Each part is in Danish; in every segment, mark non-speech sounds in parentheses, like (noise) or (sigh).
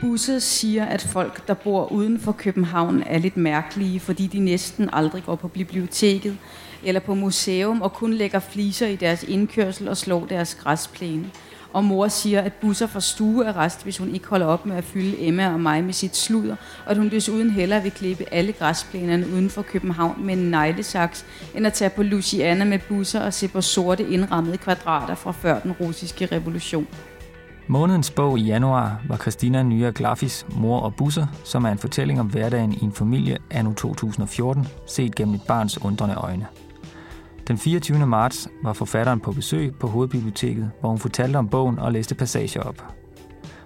Busse siger, at folk, der bor uden for København, er lidt mærkelige, fordi de næsten aldrig går på biblioteket eller på museum og kun lægger fliser i deres indkørsel og slår deres græsplæne. Og mor siger, at busser får stuearrest, hvis hun ikke holder op med at fylde Emma og mig med sit sludder, og at hun desuden hellere vil klippe alle græsplænerne uden for København med en neglesaks, end at tage på Luciana med busser og se på sorte indrammede kvadrater fra før den russiske revolution. Månedens bog i januar var Christina Nya Glafis Mor og Busser, som er en fortælling om hverdagen i en familie anno 2014, set gennem et barns undrende øjne. Den 24. marts var forfatteren på besøg på Hovedbiblioteket, hvor hun fortalte om bogen og læste passager op.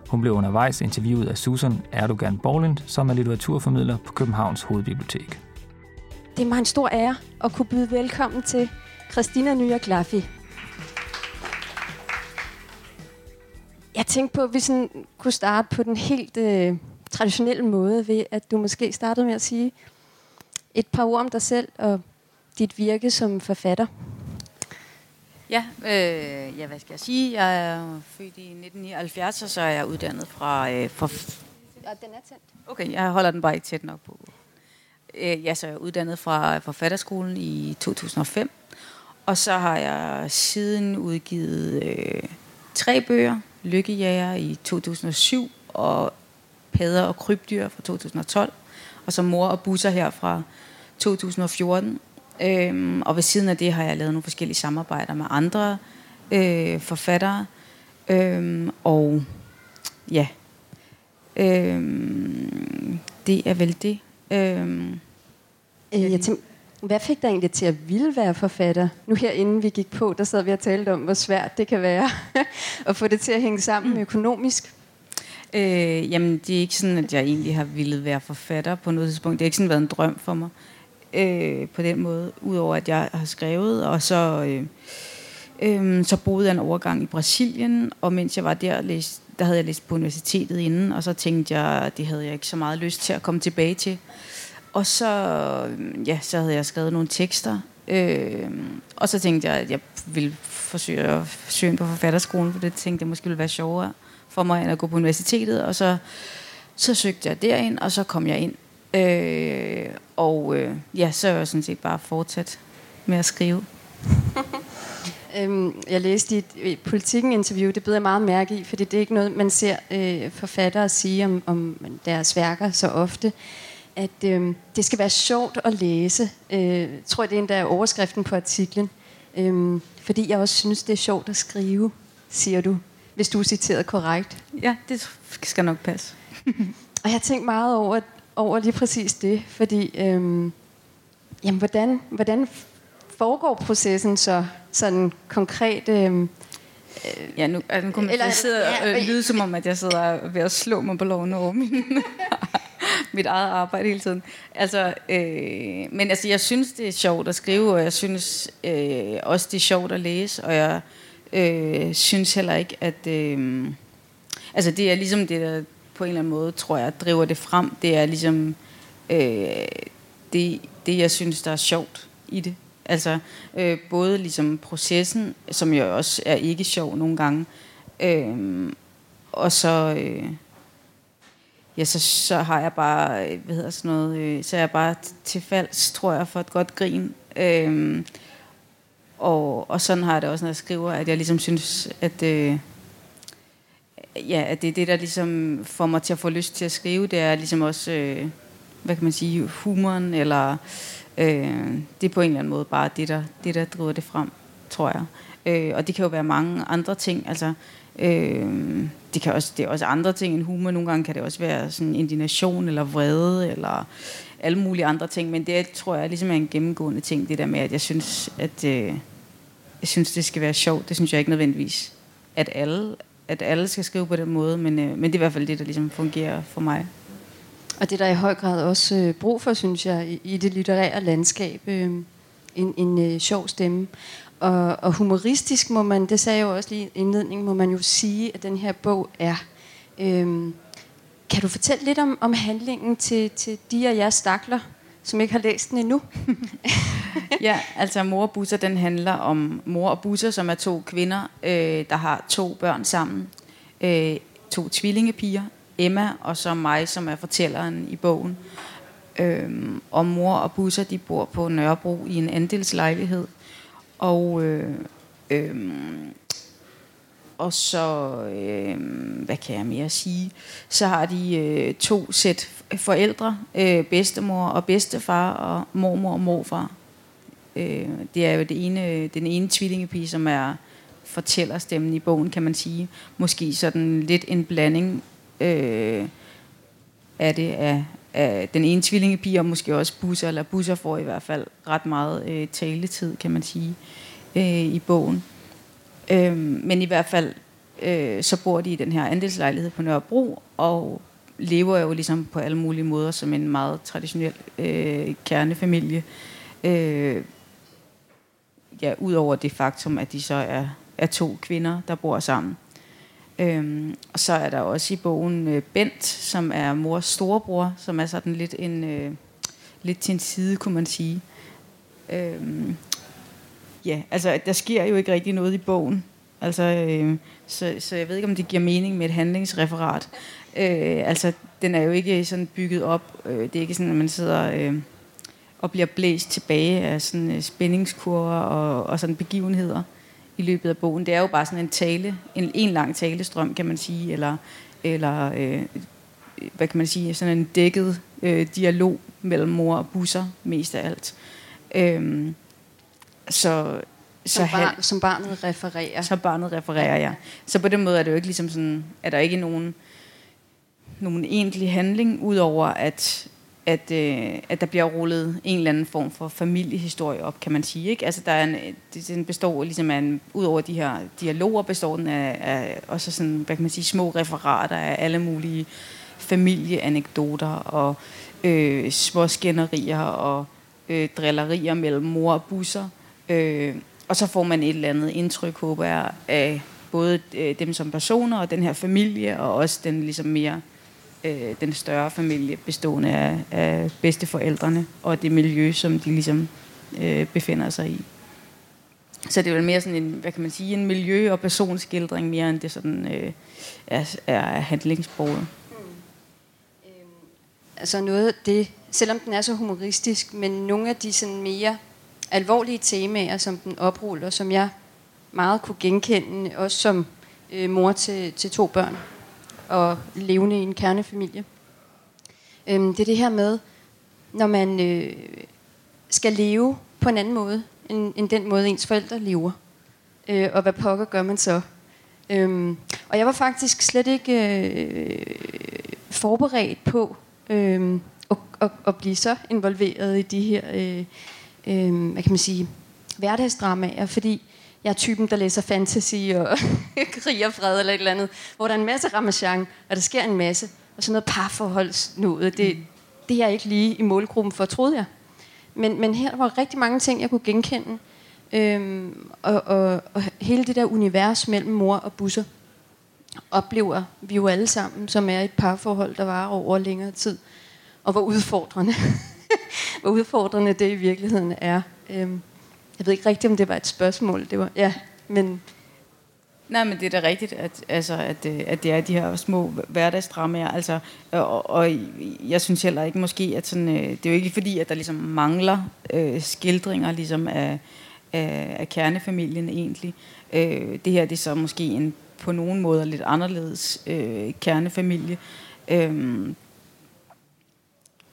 Hun blev undervejs interviewet af Susan Erdogan Borland, som er litteraturformidler på Københavns Hovedbibliotek. Det er mig en stor ære at kunne byde velkommen til Christina Nya Glaffi. Jeg tænkte på, at vi sådan kunne starte på den helt øh, traditionelle måde, ved at du måske startede med at sige et par ord om dig selv og dit virke som forfatter? Ja, øh, ja, hvad skal jeg sige? Jeg er født i 1979, og så er jeg uddannet fra... Øh, fra ja, den er tændt. Okay, jeg holder den bare ikke tæt nok på. Øh, ja, så er jeg uddannet fra forfatterskolen i 2005. Og så har jeg siden udgivet øh, tre bøger. Lykkejæger i 2007, og Padder og krybdyr fra 2012. Og så Mor og Busser her fra 2014. Øhm, og ved siden af det har jeg lavet nogle forskellige samarbejder med andre øh, forfattere. Øhm, og ja, øhm, det er vel det. Øhm, øh, jeg tænker, hvad fik dig egentlig til at ville være forfatter? Nu her inden vi gik på, der sad vi og talte om, hvor svært det kan være (laughs) at få det til at hænge sammen mm. økonomisk. Øh, jamen, det er ikke sådan, at jeg egentlig har ville være forfatter på noget tidspunkt. Det har ikke sådan været en drøm for mig øh, på den måde, udover at jeg har skrevet, og så, øh, øh, så boede jeg en overgang i Brasilien, og mens jeg var der, læste, der havde jeg læst på universitetet inden, og så tænkte jeg, at det havde jeg ikke så meget lyst til at komme tilbage til. Og så, ja, så havde jeg skrevet nogle tekster, øh, og så tænkte jeg, at jeg ville forsøge at søge på forfatterskolen, for det tænkte jeg måske ville være sjovere for mig, end at gå på universitetet, og så, så søgte jeg derind, og så kom jeg ind. Øh, og øh, ja, så er jeg sådan set bare fortsat med at skrive. (laughs) øhm, jeg læste i et øh, politikken-interview, det beder jeg meget mærke i, fordi det er ikke noget, man ser øh, forfattere sige om, om deres værker så ofte, at øh, det skal være sjovt at læse. Øh, tror jeg, det er endda overskriften på artiklen. Øh, fordi jeg også synes, det er sjovt at skrive, siger du, hvis du er citeret korrekt. Ja, det skal nok passe. (laughs) og jeg har tænkt meget over, over lige præcis det, fordi øhm, jamen, hvordan, hvordan foregår processen så sådan konkret? Øhm, øh, ja, nu, altså, nu kommer jeg sidde og ja, øh, lyde som om, at jeg sidder ved at slå mig på loven over min, (laughs) mit eget arbejde hele tiden. Altså, øh, men altså, jeg synes, det er sjovt at skrive, og jeg synes øh, også, det er sjovt at læse, og jeg øh, synes heller ikke, at... Øh, altså, det er ligesom det, der på en eller anden måde, tror jeg, driver det frem. Det er ligesom øh, det, det, jeg synes, der er sjovt i det. Altså øh, både ligesom processen, som jo også er ikke sjov nogle gange, øh, og så, øh, ja, så, så har jeg bare, hvad hedder sådan noget, øh, så er jeg bare tilfalds, tror jeg, for et godt grin. Øhm, og, og sådan har jeg det også, når jeg skriver, at jeg ligesom synes, at... Øh, ja, at det er det, der ligesom får mig til at få lyst til at skrive. Det er ligesom også, øh, hvad kan man sige, humoren, eller øh, det er på en eller anden måde bare det, der, det, der driver det frem, tror jeg. Øh, og det kan jo være mange andre ting, altså øh, det, kan også, det er også andre ting end humor. Nogle gange kan det også være sådan indignation, eller vrede, eller alle mulige andre ting, men det tror jeg ligesom er en gennemgående ting, det der med, at jeg synes, at øh, jeg synes, det skal være sjovt. Det synes jeg ikke nødvendigvis, at alle at alle skal skrive på den måde, men, øh, men det er i hvert fald det, der ligesom fungerer for mig. Og det der er i høj grad også øh, brug for, synes jeg, i, i det litterære landskab. Øh, en, en øh, sjov stemme. Og, og humoristisk må man, det sagde jeg jo også lige i indledningen, må man jo sige, at den her bog er. Øhm, kan du fortælle lidt om, om handlingen til, til de af jer stakler, som ikke har læst den endnu? (laughs) ja, altså Mor og Busser, den handler om Mor og Busser, som er to kvinder, øh, der har to børn sammen. Øh, to tvillingepiger. Emma, og så mig, som er fortælleren i bogen. Øhm, og mor og Busser, de bor på Nørrebro i en andelslejlighed. Og, øh, øh, og så, øh, hvad kan jeg mere sige? Så har de øh, to sæt forældre, øh, bedstemor og bedstefar, og mormor og morfar. Øh, det er jo det ene, den ene tvillingepige, som er fortællerstemmen i bogen, kan man sige. Måske sådan lidt en blanding øh, af det af, øh, den ene tvillingepige, og måske også busser, eller busser får i hvert fald ret meget øh, taletid, kan man sige, øh, i bogen. Øh, men i hvert fald, øh, så bor de i den her andelslejlighed på Nørrebro, og lever jo ligesom på alle mulige måder som en meget traditionel øh, kernefamilie. Øh, ja, udover det faktum, at de så er, er to kvinder, der bor sammen. Øhm, og så er der også i bogen øh, Bent, som er mors storebror, som er sådan lidt en øh, lidt til en side, kunne man sige. Øhm, ja, altså der sker jo ikke rigtig noget i bogen. Altså, øh, så, så jeg ved ikke, om det giver mening med et handlingsreferat. Øh, altså, den er jo ikke sådan bygget op. Øh, det er ikke sådan, at man sidder øh, og bliver blæst tilbage af sådan øh, spændingskurver og, og sådan begivenheder i løbet af bogen. Det er jo bare sådan en tale, en, en lang talestrøm, kan man sige, eller, eller øh, hvad kan man sige, sådan en dækket øh, dialog mellem mor og busser, mest af alt. Øh, så, som, så barn, som barnet refererer. Så barnet refererer, ja. Så på den måde er det jo ikke ligesom sådan, er der ikke nogen, nogen egentlig handling, udover at, at, øh, at der bliver rullet en eller anden form for familiehistorie op, kan man sige. Ikke? Altså, der er en, det, den består ligesom af en, udover de her dialoger, består den af, af også sådan, hvad kan man sige, små referater af alle mulige familieanekdoter og øh, små skænderier og øh, drillerier mellem mor og busser. Øh, og så får man et eller andet indtryk, håber jeg, af både øh, dem som personer og den her familie, og også den ligesom mere øh, den større familie bestående af, af bedsteforældrene og det miljø, som de ligesom øh, befinder sig i. Så det er vel mere sådan en, hvad kan man sige, en miljø- og personskildring mere end det sådan øh, er, er handlingsbordet. Hmm. Øhm, altså noget det, selvom den er så humoristisk, men nogle af de sådan mere alvorlige temaer, som den opruller, som jeg meget kunne genkende, også som øh, mor til, til to børn og levende i en kernefamilie. Øhm, det er det her med, når man øh, skal leve på en anden måde, end, end den måde ens forældre lever. Øh, og hvad pokker gør man så? Øhm, og jeg var faktisk slet ikke øh, forberedt på øh, at, at, at blive så involveret i de her øh, øh, hvad kan man sige, hverdagsdramaer, fordi jeg er typen, der læser fantasy og (laughs) krig og fred eller et eller andet, hvor der er en masse ramachan, og der sker en masse, og sådan noget parforholdsnået, det, mm. det er jeg ikke lige i målgruppen for, troede jeg. Men, men her var rigtig mange ting, jeg kunne genkende, øhm, og, og, og hele det der univers mellem mor og busser, oplever vi jo alle sammen, som er et parforhold, der varer over længere tid, og hvor udfordrende (laughs) hvor udfordrende det i virkeligheden er. Øhm, jeg ved ikke rigtigt, om det var et spørgsmål. Det var, ja, men... Nej, men det er da rigtigt, at, altså, at, øh, at det er de her små hverdagsdramaer. Altså, og, og jeg synes heller ikke måske, at sådan, øh, det er jo ikke fordi, at der ligesom mangler øh, skildringer ligesom af, af, af kernefamilien egentlig. Øh, det her det er så måske en på nogen måde lidt anderledes øh, kernefamilie. Øh,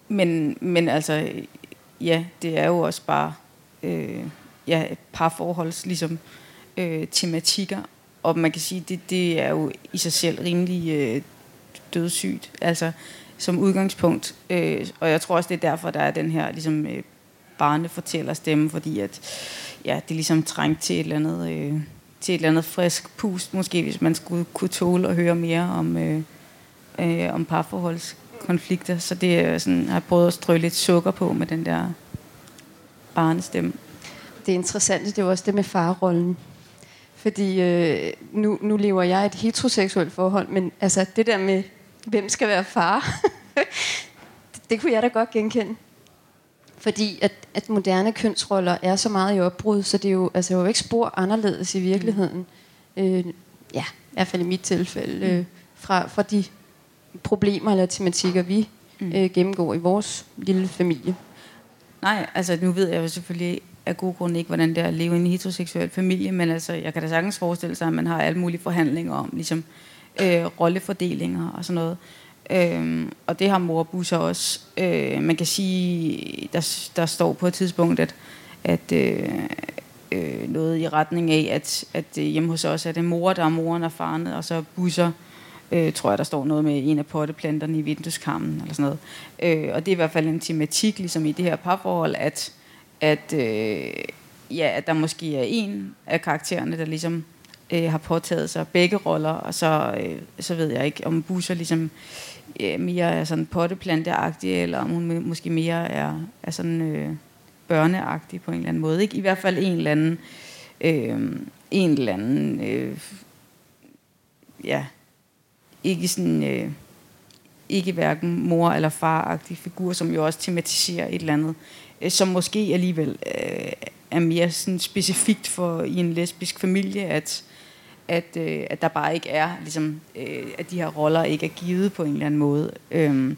men, men altså, ja, det er jo også bare øh, ja, parforholds ligesom, øh, tematikker. Og man kan sige, det, det er jo i sig selv rimelig øh, dødssygt. Altså, som udgangspunkt. Øh, og jeg tror også, det er derfor, der er den her ligesom, øh, barnefortællerstemme, fordi at, ja, det er ligesom trængt til et eller andet... Øh, til et eller andet frisk pust, måske hvis man skulle kunne tåle at høre mere om, øh, øh, om parforholds konflikter, så det er sådan, har jeg prøvet at strø lidt sukker på med den der barnestemme. Det er interessant, det er jo også det med farrollen. Fordi øh, nu, nu lever jeg et heteroseksuelt forhold, men altså det der med, hvem skal være far, det, (laughs) det kunne jeg da godt genkende. Fordi at, at moderne kønsroller er så meget i opbrud, så det er jo, altså, jo ikke spor anderledes i virkeligheden. Mm. Øh, ja, i hvert fald i mit tilfælde, øh, fra, fra de problemer eller tematikker, vi mm. øh, gennemgår i vores lille familie. Nej, altså nu ved jeg jo selvfølgelig af gode grunde ikke, hvordan det er at leve i en heteroseksuel familie, men altså, jeg kan da sagtens forestille sig, at man har alle mulige forhandlinger om, ligesom øh, rollefordelinger og sådan noget. Øhm, og det har mor Busser også. Øh, man kan sige, der, der står på et tidspunkt, at, at øh, øh, noget i retning af, at, at øh, hjemme hos os er det mor, der er moren og faren, og så Busser, øh, tror jeg, der står noget med en af potteplanterne i vindueskarmen, eller sådan noget. Øh, og det er i hvert fald en tematik, ligesom i det her parforhold, at, at, øh, ja, at der måske er en af karaktererne, der ligesom øh, har påtaget sig begge roller, og så, øh, så ved jeg ikke, om Busser ligesom øh, mere er sådan potteplanteagtig, eller om hun måske mere er, er sådan øh, børneagtig på en eller anden måde. Ikke? I hvert fald en eller anden, øh, en eller anden, øh, ja, ikke sådan, øh, ikke hverken mor- eller faragtig figur, som jo også tematiserer et eller andet, øh, som måske alligevel øh, er mere sådan specifikt for i en lesbisk familie, at at, øh, at der bare ikke er, ligesom, øh, at de her roller ikke er givet på en eller anden måde. Øhm,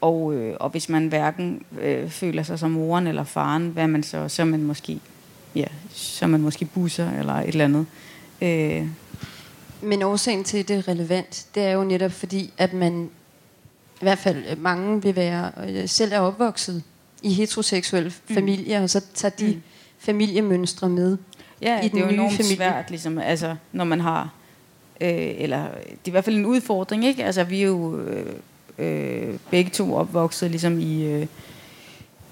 og, øh, og hvis man hverken øh, føler sig som moren eller faren, hvad man så, så er man måske, ja, så man måske busser eller et eller andet. Øh. Men årsagen til, at det er relevant, det er jo netop fordi, at man, i hvert fald mange vil være, øh, selv er opvokset i heteroseksuelle mm. familier, og så tager de mm. familiemønstre med Ja, i det er jo enormt familie. svært, ligesom, altså, når man har, øh, eller det er i hvert fald en udfordring, ikke? Altså, vi er jo øh, øh, begge to opvokset ligesom i, øh,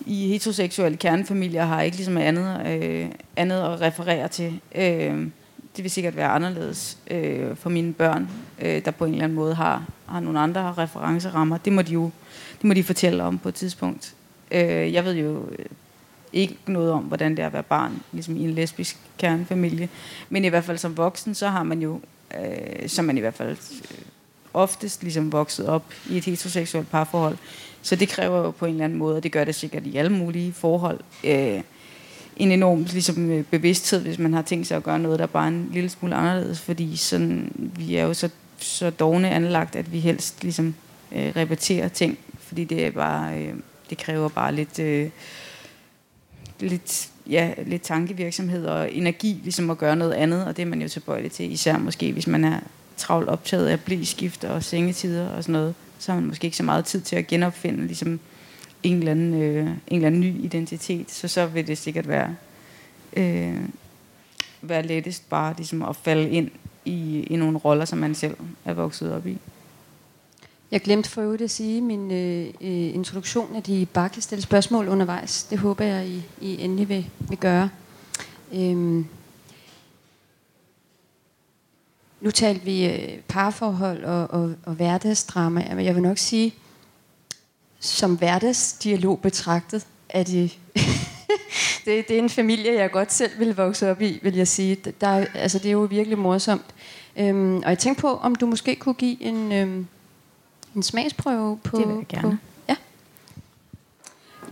i heteroseksuelle kernefamilier, har ikke ligesom andet, øh, andet at referere til. Øh, det vil sikkert være anderledes øh, for mine børn, øh, der på en eller anden måde har, har nogle andre referencerammer. Det må de jo det må de fortælle om på et tidspunkt. Øh, jeg ved jo øh, ikke noget om, hvordan det er at være barn ligesom i en lesbisk kernefamilie. Men i hvert fald som voksen, så har man jo, øh, som man i hvert fald øh, oftest ligesom vokset op i et heteroseksuelt parforhold. Så det kræver jo på en eller anden måde, og det gør det sikkert i alle mulige forhold, øh, en enorm ligesom, øh, bevidsthed, hvis man har tænkt sig at gøre noget, der er bare en lille smule anderledes, fordi sådan, vi er jo så, så dogne anlagt, at vi helst ligesom, øh, repeterer ting, fordi det er bare, øh, det kræver bare lidt... Øh, lidt, ja, lidt tankevirksomhed og energi, ligesom at gøre noget andet, og det er man jo tilbøjelig til, især måske, hvis man er travlt optaget af blæskifter og sengetider og sådan noget, så har man måske ikke så meget tid til at genopfinde ligesom en eller anden, øh, en eller anden ny identitet, så så vil det sikkert være, øh, være lettest bare ligesom at falde ind i, i nogle roller, som man selv er vokset op i. Jeg glemte for øvrigt at sige min øh, øh, introduktion, at I bare kan stille spørgsmål undervejs. Det håber jeg, I, I endelig vil, vil gøre. Øhm. Nu talte vi øh, parforhold og, og, og hverdagsdrama. Men jeg vil nok sige, som hverdagsdialog betragtet, er det, (laughs) det, det er en familie, jeg godt selv vil vokse op i, vil jeg sige. Der, altså, det er jo virkelig morsomt. Øhm, og jeg tænkte på, om du måske kunne give en... Øhm, en smagsprøve på... Det vil jeg gerne. På, ja.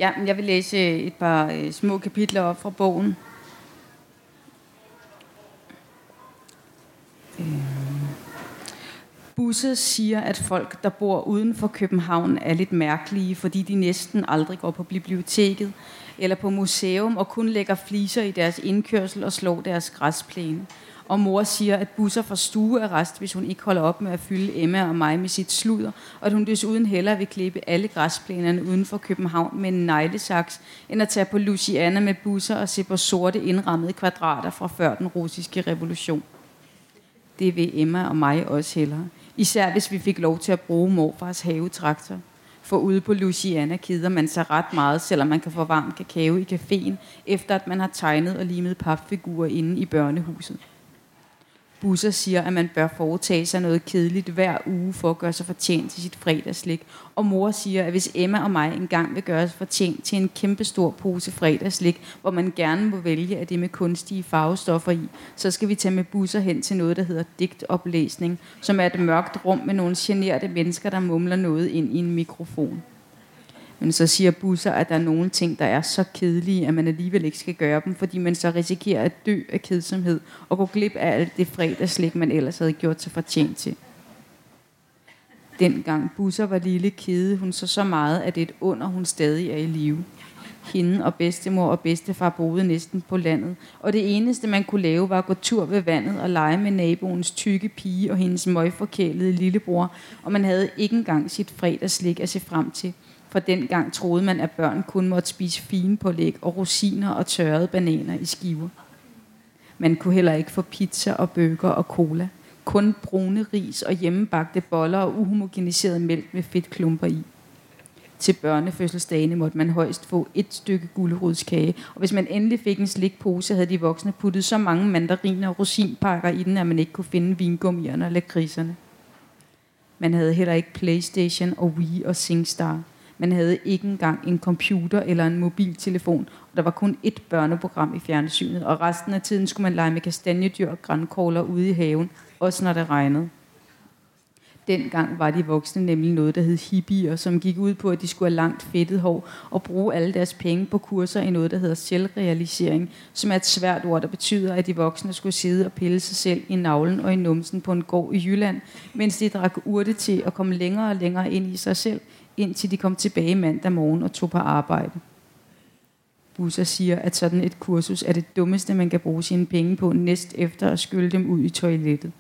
Ja, jeg vil læse et par øh, små kapitler op fra bogen. Øh. Busse siger, at folk, der bor uden for København, er lidt mærkelige, fordi de næsten aldrig går på biblioteket eller på museum og kun lægger fliser i deres indkørsel og slår deres græsplæne og mor siger, at busser får stuearrest, hvis hun ikke holder op med at fylde Emma og mig med sit sludder, og at hun desuden hellere vil klippe alle græsplænerne uden for København med en neglesaks, end at tage på Luciana med busser og se på sorte indrammede kvadrater fra før den russiske revolution. Det vil Emma og mig også hellere. Især hvis vi fik lov til at bruge morfars havetraktor. For ude på Luciana keder man sig ret meget, selvom man kan få varm kakao i caféen, efter at man har tegnet og limet papfigurer inde i børnehuset. Busser siger, at man bør foretage sig noget kedeligt hver uge for at gøre sig fortjent til sit fredagslik. Og mor siger, at hvis Emma og mig engang vil gøre os fortjent til en kæmpe stor pose fredagslik, hvor man gerne må vælge af det med kunstige farvestoffer i, så skal vi tage med busser hen til noget, der hedder digtoplæsning, som er et mørkt rum med nogle generede mennesker, der mumler noget ind i en mikrofon. Men så siger Busser, at der er nogle ting, der er så kedelige, at man alligevel ikke skal gøre dem, fordi man så risikerer at dø af kedsomhed og gå glip af alt det fredagslik, man ellers havde gjort sig fortjent til. Dengang Busser var lille, kede hun så så meget, at det er et under, hun stadig er i live. Hende og bedstemor og bedstefar boede næsten på landet, og det eneste, man kunne lave, var at gå tur ved vandet og lege med naboens tykke pige og hendes møgforkælede lillebror, og man havde ikke engang sit fredagslik at se frem til. For dengang troede man, at børn kun måtte spise fine pålæg og rosiner og tørrede bananer i skiver. Man kunne heller ikke få pizza og bøger og cola. Kun brune ris og hjemmebagte boller og uhomogeniseret mælk med fedtklumper i. Til børnefødselsdagene måtte man højst få et stykke gulerodskage, og hvis man endelig fik en slikpose, havde de voksne puttet så mange mandariner og rosinpakker i den, at man ikke kunne finde vingummierne og lakridserne. Man havde heller ikke Playstation og Wii og SingStar. Man havde ikke engang en computer eller en mobiltelefon, og der var kun et børneprogram i fjernsynet, og resten af tiden skulle man lege med kastanjedyr og grænkogler ude i haven, også når det regnede. Dengang var de voksne nemlig noget, der hed hippier, som gik ud på, at de skulle have langt fedtet hår og bruge alle deres penge på kurser i noget, der hedder selvrealisering, som er et svært ord, der betyder, at de voksne skulle sidde og pille sig selv i navlen og i numsen på en gård i Jylland, mens de drak urte til at komme længere og længere ind i sig selv, indtil de kom tilbage mandag morgen og tog på arbejde. Busser siger, at sådan et kursus er det dummeste, man kan bruge sine penge på, næst efter at skylle dem ud i toilettet.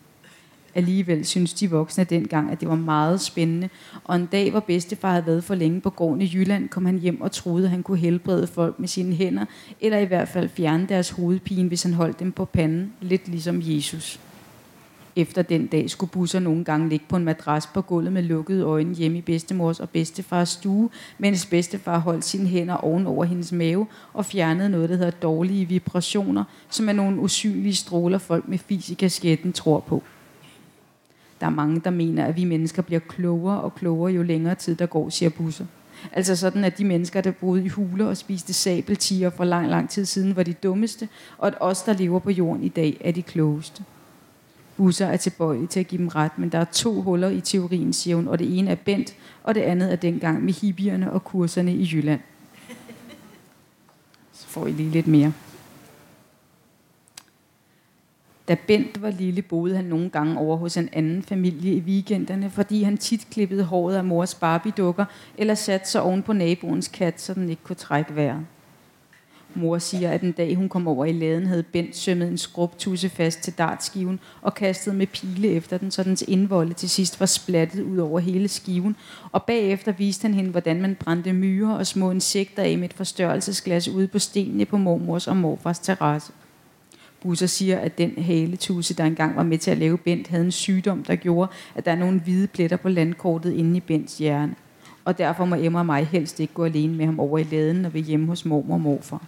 Alligevel synes de voksne dengang, at det var meget spændende, og en dag, hvor bedstefar havde været for længe på gården i Jylland, kom han hjem og troede, at han kunne helbrede folk med sine hænder, eller i hvert fald fjerne deres hovedpine, hvis han holdt dem på panden, lidt ligesom Jesus. Efter den dag skulle busser nogle gange ligge på en madras på gulvet med lukkede øjne hjemme i bedstemors og bedstefars stue, mens bedstefar holdt sine hænder oven over hendes mave og fjernede noget, der hedder dårlige vibrationer, som er nogle usynlige stråler, folk med fis i kasketten tror på. Der er mange, der mener, at vi mennesker bliver klogere og klogere, jo længere tid der går, siger busser. Altså sådan, at de mennesker, der boede i huler og spiste sabeltiger for lang, lang tid siden, var de dummeste, og at os, der lever på jorden i dag, er de klogeste. Busser er tilbøjelige til at give dem ret, men der er to huller i teorien, siger hun, og det ene er Bent, og det andet er dengang med hippierne og kurserne i Jylland. Så får I lige lidt mere. Da Bent var lille, boede han nogle gange over hos en anden familie i weekenderne, fordi han tit klippede håret af mors Barbie-dukker, eller satte sig oven på naboens kat, så den ikke kunne trække vejret. Mor siger, at den dag hun kom over i laden, havde Bent sømmet en skrubtusse fast til dartskiven og kastet med pile efter den, så dens indvolde til sidst var splattet ud over hele skiven. Og bagefter viste han hende, hvordan man brændte myrer og små insekter af med et forstørrelsesglas ude på stenene på mormors og morfars terrasse. Busser siger, at den haletuse, der engang var med til at lave Bent, havde en sygdom, der gjorde, at der er nogle hvide pletter på landkortet inde i Bents hjerne. Og derfor må Emma og mig helst ikke gå alene med ham over i laden, når vi er hjemme hos mormor og morfar.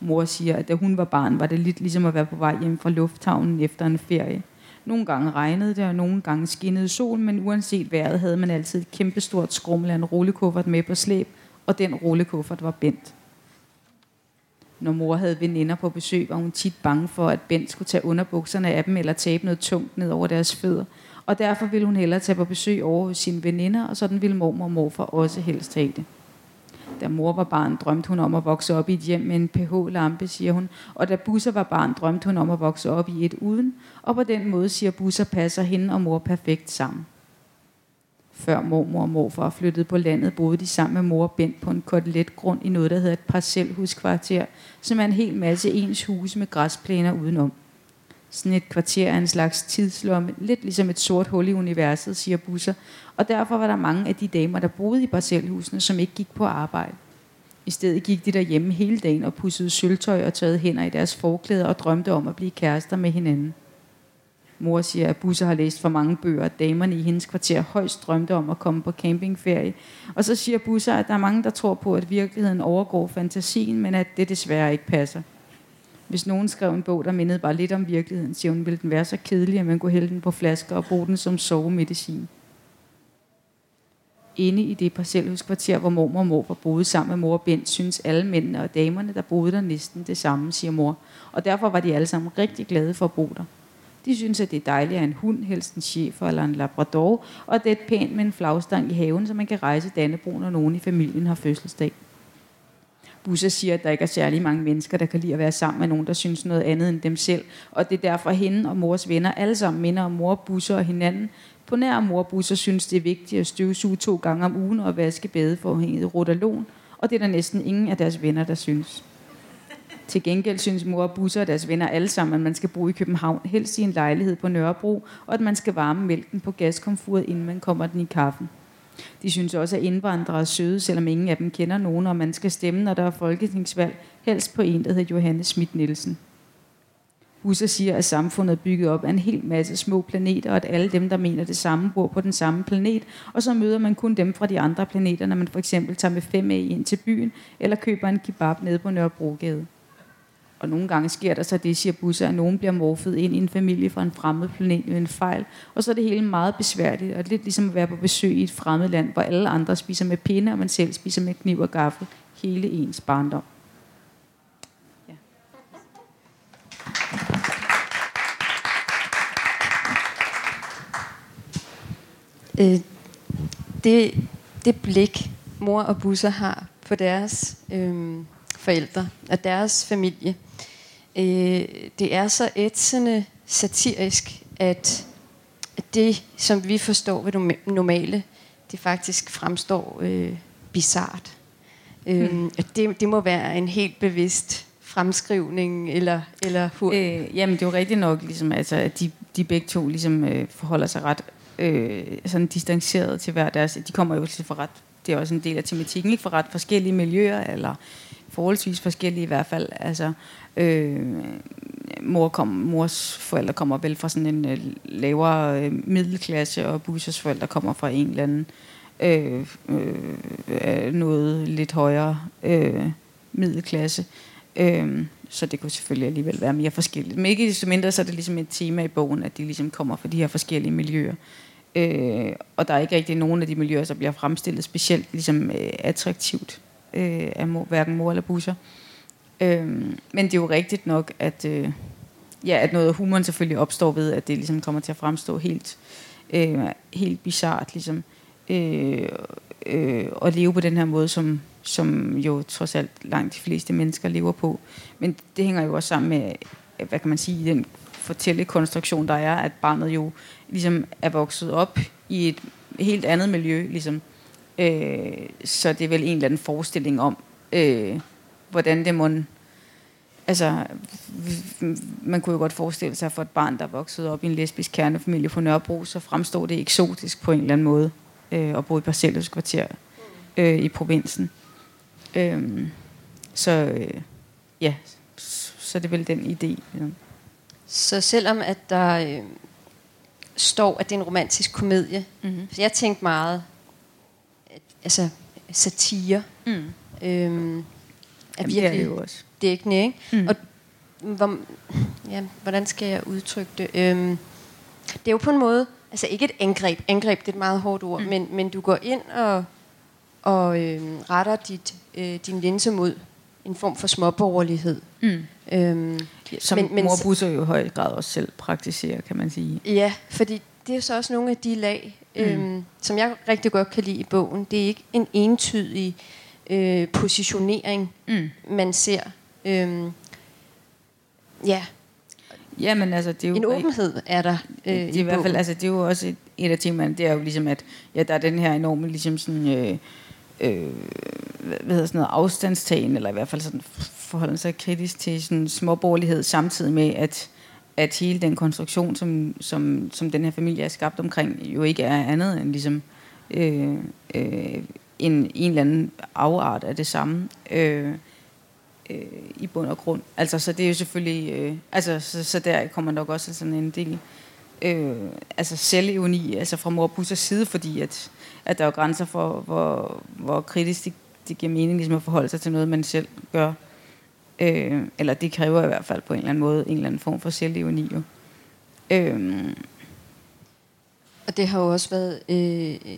Mor siger, at da hun var barn, var det lidt ligesom at være på vej hjem fra lufthavnen efter en ferie. Nogle gange regnede det, og nogle gange skinnede solen, men uanset vejret havde man altid et kæmpestort skrummel af en rullekuffert med på slæb, og den rullekuffert var Bent. Når mor havde veninder på besøg, var hun tit bange for, at Bent skulle tage underbukserne af dem eller tabe noget tungt ned over deres fødder. Og derfor ville hun hellere tage på besøg over hos sine veninder, og sådan ville mormor og morfar også helst have det. Da mor var barn, drømte hun om at vokse op i et hjem med en pH-lampe, siger hun. Og da Busser var barn, drømte hun om at vokse op i et uden. Og på den måde, siger Busser, passer hende og mor perfekt sammen. Før mormor og morfar flyttede på landet, boede de sammen med mor og Bent på en koteletgrund i noget, der hedder et parcelhuskvarter, som er en hel masse ens huse med græsplæner udenom. Sådan et kvarter af en slags tidslomme, lidt ligesom et sort hul i universet, siger Busser. Og derfor var der mange af de damer, der boede i parcelhusene, som ikke gik på arbejde. I stedet gik de derhjemme hele dagen og pussede sølvtøj og tørrede hænder i deres forklæder og drømte om at blive kærester med hinanden. Mor siger, at Busser har læst for mange bøger, at damerne i hendes kvarter højst drømte om at komme på campingferie. Og så siger Busser, at der er mange, der tror på, at virkeligheden overgår fantasien, men at det desværre ikke passer. Hvis nogen skrev en bog, der mindede bare lidt om virkeligheden, siger hun, ville den være så kedelig, at man kunne hælde den på flasker og bruge den som sovemedicin. Inde i det parcelhuskvarter, hvor mormor og morfar boede sammen med mor og Bent, synes alle mændene og damerne, der boede der næsten det samme, siger mor. Og derfor var de alle sammen rigtig glade for at bo der. De synes, at det er dejligt at en hund, helst en chef eller en labrador, og at det er pænt med en flagstang i haven, så man kan rejse Dannebro, når nogen i familien har fødselsdag. Busse siger, at der ikke er særlig mange mennesker, der kan lide at være sammen med nogen, der synes noget andet end dem selv. Og det er derfor hende og mors venner alle sammen minder om mor, Busse og hinanden. På nær mor Busser synes, det er vigtigt at støvsuge to gange om ugen og vaske badeforhænget rotalon, og det er der næsten ingen af deres venner, der synes. Til gengæld synes mor og Busser og deres venner alle sammen, at man skal bo i København, helst i en lejlighed på Nørrebro, og at man skal varme mælken på gaskomfuret, inden man kommer den i kaffen. De synes også, at indvandrere er søde, selvom ingen af dem kender nogen, og man skal stemme, når der er folketingsvalg, helst på en, der hedder Johannes Schmidt Nielsen. Husser siger, at samfundet er bygget op af en hel masse små planeter, og at alle dem, der mener det samme, bor på den samme planet, og så møder man kun dem fra de andre planeter, når man for eksempel tager med 5A ind til byen, eller køber en kebab nede på Nørrebrogade. Og nogle gange sker der så det, siger Busser, at nogen bliver morfet ind i en familie fra en fremmed planet med en fejl, og så er det hele meget besværligt, og lidt ligesom at være på besøg i et fremmed land, hvor alle andre spiser med pinde, og man selv spiser med kniv og gaffel hele ens barndom. Ja. Øh, det, det blik, mor og Busser har på deres øh, forældre og deres familie, øh, det er så ætsende satirisk, at det, som vi forstår ved det normale, det faktisk fremstår øh, bizart. Øh, hmm. det, det må være en helt bevidst fremskrivning eller eller øh, jamen det er jo rigtigt nok ligesom altså at de de begge to ligesom øh, forholder sig ret øh, sådan distanceret til hver deres de kommer jo til for ret det er også en del af tematikken ikke for ret forskellige miljøer eller forholdsvis forskellige i hvert fald altså Øh, mor kom, mors forældre kommer vel fra sådan en øh, lavere øh, middelklasse, og Bussers forældre kommer fra en eller anden øh, øh, øh, noget lidt højere øh, middelklasse. Øh, så det kunne selvfølgelig alligevel være mere forskelligt. Men ikke desto mindre, så er det ligesom et tema i bogen, at de ligesom kommer fra de her forskellige miljøer. Øh, og der er ikke rigtig nogen af de miljøer, der bliver fremstillet specielt ligesom, øh, attraktivt øh, af mor, hverken mor eller busser. Øh, men det er jo rigtigt nok, at, øh, ja, at noget af humoren selvfølgelig opstår ved, at det ligesom kommer til at fremstå helt, øh, helt bizart, ligesom, øh, øh, at leve på den her måde, som, som jo trods alt langt de fleste mennesker lever på. Men det hænger jo også sammen med, hvad kan man sige, den fortællekonstruktion, der er, at barnet jo ligesom er vokset op i et helt andet miljø, ligesom. Øh, så det er vel en eller anden forestilling om, øh, hvordan det må... Altså, man kunne jo godt forestille sig for et barn, der er vokset op i en lesbisk kernefamilie på Nørrebro, så fremstår det eksotisk på en eller anden måde øh, at bo i Parcelhus kvarter øh, i provinsen. Øh, så øh, ja, så det er vel den idé. Ja. Så selvom at der øh, står, at det er en romantisk komedie, mm-hmm. jeg tænkte meget, satire, mm. øhm, er virkelig det er det jo også. dækkende. Ikke? Mm. Og hvor, ja, hvordan skal jeg udtrykke det? Øhm, det er jo på en måde, altså ikke et angreb, angreb det er et meget hårdt ord, mm. men, men du går ind og, og øhm, retter dit, øh, din linse mod en form for småborgerlighed. Mm. Øhm, Som men, men, mor Busser jo i høj grad også selv praktiserer, kan man sige. Ja, fordi det er så også nogle af de lag, mm. øhm, som jeg rigtig godt kan lide i bogen. Det er ikke en entydig øh, positionering, mm. man ser. Øhm, ja. Jamen, altså, det er jo... En åbenhed er der øh, det er i, i hvert fald, altså, det er jo også et, et af temaerne, det er jo ligesom, at ja, der er den her enorme, ligesom sådan, øh, øh, hvad hedder sådan noget, afstandstagen, eller i hvert fald sådan forholde sig kritisk til sådan småborgerlighed, samtidig med, at at hele den konstruktion, som, som, som den her familie er skabt omkring, jo ikke er andet end ligesom øh, øh, en, en eller anden afart af det samme øh, øh, i bund og grund. Altså, så det er jo selvfølgelig, øh, altså, så, så der kommer nok også sådan en del øh, altså selvevni, altså fra mor Bussers side, fordi at, at der er grænser for, hvor, hvor kritisk det, det giver mening ligesom at forholde sig til noget, man selv gør. Øh, eller det kræver i hvert fald på en eller anden måde en eller anden form for selvevni jo. Øh, og det har jo også været øh,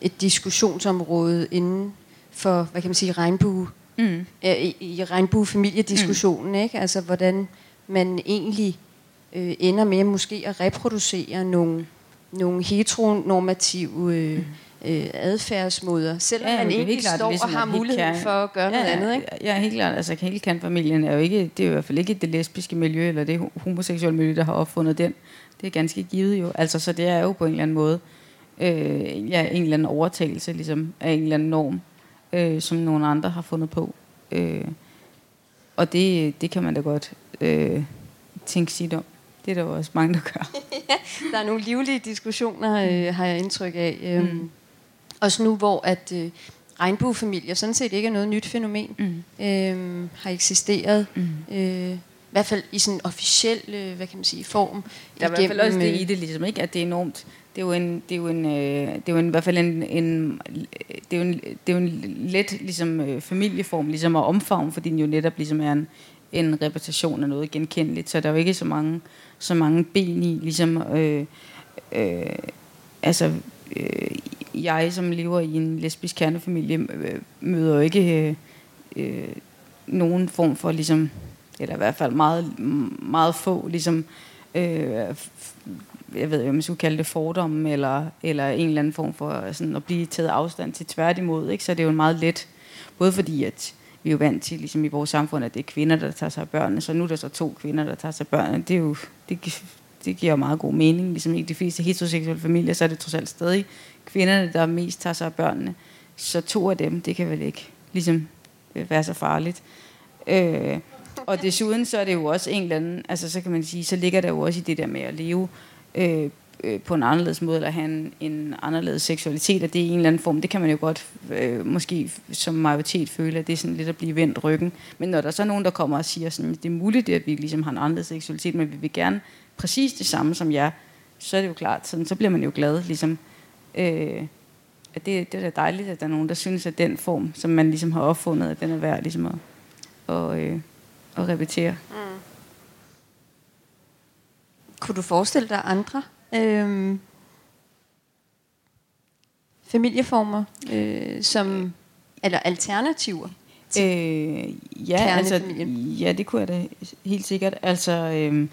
et diskussionsområde inden for, hvad kan man sige, regnbue, mm. øh, i, i regnbuefamiliediskussionen, mm. ikke? Altså, hvordan man egentlig øh, ender med måske at reproducere nogle, nogle heteronormative øh, mm. Øh, adfærdsmåder, selvom ja, man ikke klart, står ligesom og har mulighed for at gøre ja, noget andet, ikke? Ja, helt klart. Altså, hele familien er jo ikke, det er jo i hvert fald ikke det lesbiske miljø, eller det homoseksuelle miljø, der har opfundet den Det er ganske givet jo. Altså, så det er jo på en eller anden måde øh, ja, en eller anden overtagelse ligesom, af en eller anden norm, øh, som nogle andre har fundet på. Øh, og det, det kan man da godt øh, tænke sit om. Det er der også mange, der gør. (laughs) ja, der er nogle livlige diskussioner, øh, har jeg indtryk af. Øh, mm. Også nu, hvor at øh, regnbuefamilier sådan set ikke er noget nyt fænomen, mm. øh, har eksisteret. Mm. Øh, i hvert fald i sådan en officiel, øh, hvad kan man sige, form. Der er i hvert fald også det i det, ligesom, ikke? at det er enormt det er jo en, det er jo en, øh, det er jo en, i hvert fald en, en det er jo en, det er jo en let ligesom, øh, familieform ligesom at omfavne, fordi den jo netop ligesom er en, en repræsentation af noget genkendeligt, så der er jo ikke så mange, så mange ben i, ligesom, øh, øh, altså, øh, jeg som lever i en lesbisk kernefamilie, øh, møder jo ikke øh, øh, nogen form for, ligesom, eller i hvert fald meget, meget få, ligesom, øh, jeg ved ikke, om man skulle kalde det fordomme, eller, eller en eller anden form for sådan, at blive taget afstand til tværtimod. Ikke? Så det er jo en meget let, både fordi at vi er jo vant til ligesom i vores samfund, at det er kvinder, der tager sig af børnene, så nu er der så to kvinder, der tager sig af børnene. Det, er jo, det, det giver jo meget god mening. Ligesom i de fleste heteroseksuelle familier, så er det trods alt stadig kvinderne, der mest tager sig af børnene. Så to af dem, det kan vel ikke ligesom øh, være så farligt. Øh, og desuden så er det jo også en eller anden, altså så kan man sige, så ligger der jo også i det der med at leve øh, øh, på en anderledes måde, eller have en, en anderledes seksualitet, at det er en eller anden form, det kan man jo godt øh, måske som majoritet føle, at det er sådan lidt at blive vendt ryggen. Men når der så er nogen, der kommer og siger, sådan, det er muligt, at vi ligesom har en anderledes seksualitet, men vi vil gerne præcis det samme som jer, så er det jo klart, sådan, så bliver man jo glad, ligesom, øh, at det, det er da dejligt, at der er nogen, der synes, at den form, som man ligesom har opfundet, at den er værd ligesom at, og, øh, at repetere. Mm. Kunne du forestille dig andre øh, familieformer, øh, som, eller alternativer? Øh, ja, altså, ja, det kunne jeg da helt sikkert. Altså, øh,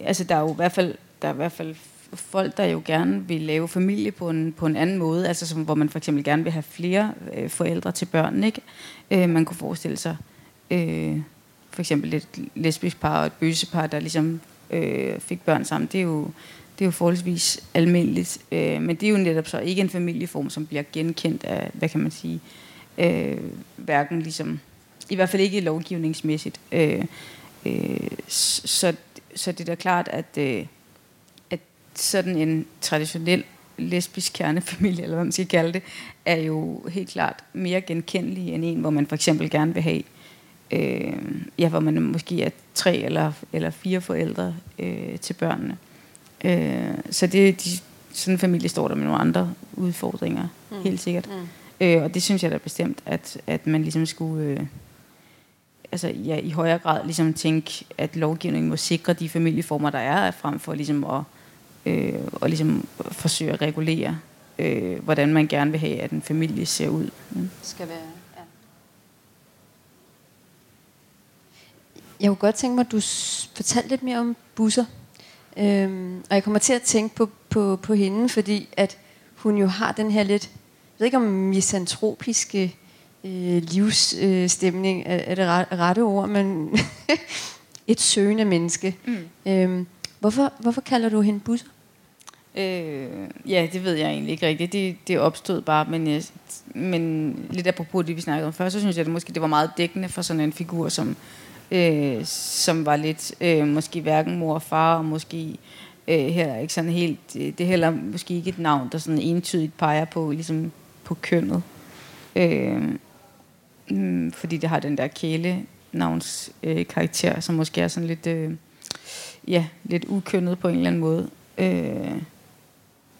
altså der er jo i hvert fald, der er i hvert fald folk, der jo gerne vil lave familie på en, på en anden måde, altså som, hvor man for eksempel gerne vil have flere øh, forældre til børn, ikke? Øh, man kunne forestille sig øh, for eksempel et lesbisk par og et bøsepar, der ligesom øh, fik børn sammen. Det er jo, det er jo forholdsvis almindeligt. Øh, men det er jo netop så ikke en familieform, som bliver genkendt af, hvad kan man sige, øh, hverken ligesom, i hvert fald ikke lovgivningsmæssigt. Øh, øh, så, så det er da klart, at, øh, at sådan en traditionel lesbisk kernefamilie, eller hvad man skal kalde det, er jo helt klart mere genkendelig end en, hvor man for eksempel gerne vil have øh, ja, hvor man måske er tre eller, eller fire forældre øh, til børnene. Øh, så det, de, sådan en familie står der med nogle andre udfordringer, mm. helt sikkert. Mm. Øh, og det synes jeg da bestemt, at, at man ligesom skulle... Øh, altså ja, i højere grad ligesom tænke, at lovgivningen må sikre de familieformer, der er, frem for ligesom at, øh, og ligesom forsøge at regulere, øh, hvordan man gerne vil have, at en familie ser ud. Mm. Skal være Jeg kunne godt tænke mig, at du fortalte lidt mere om busser. Øhm, og jeg kommer til at tænke på, på, på hende, fordi at hun jo har den her lidt, jeg ved ikke om misantropiske øh, livsstemning øh, er, er det ret, rette ord, men (laughs) et søgende menneske. Mm. Øhm, hvorfor, hvorfor kalder du hende busser? Øh, ja, det ved jeg egentlig ikke rigtigt. Det, det opstod bare, men, jeg, men lidt apropos det, vi snakkede om før, så synes jeg, at det måske det var meget dækkende for sådan en figur, som øh, som var lidt øh, måske hverken mor og far, og måske øh, heller ikke sådan helt, øh, det er heller måske ikke et navn, der sådan entydigt peger på, ligesom på kønnet. Øh, mm, fordi det har den der kæle navns øh, karakter, som måske er sådan lidt, øh, ja, lidt ukønnet på en eller anden måde. Øh,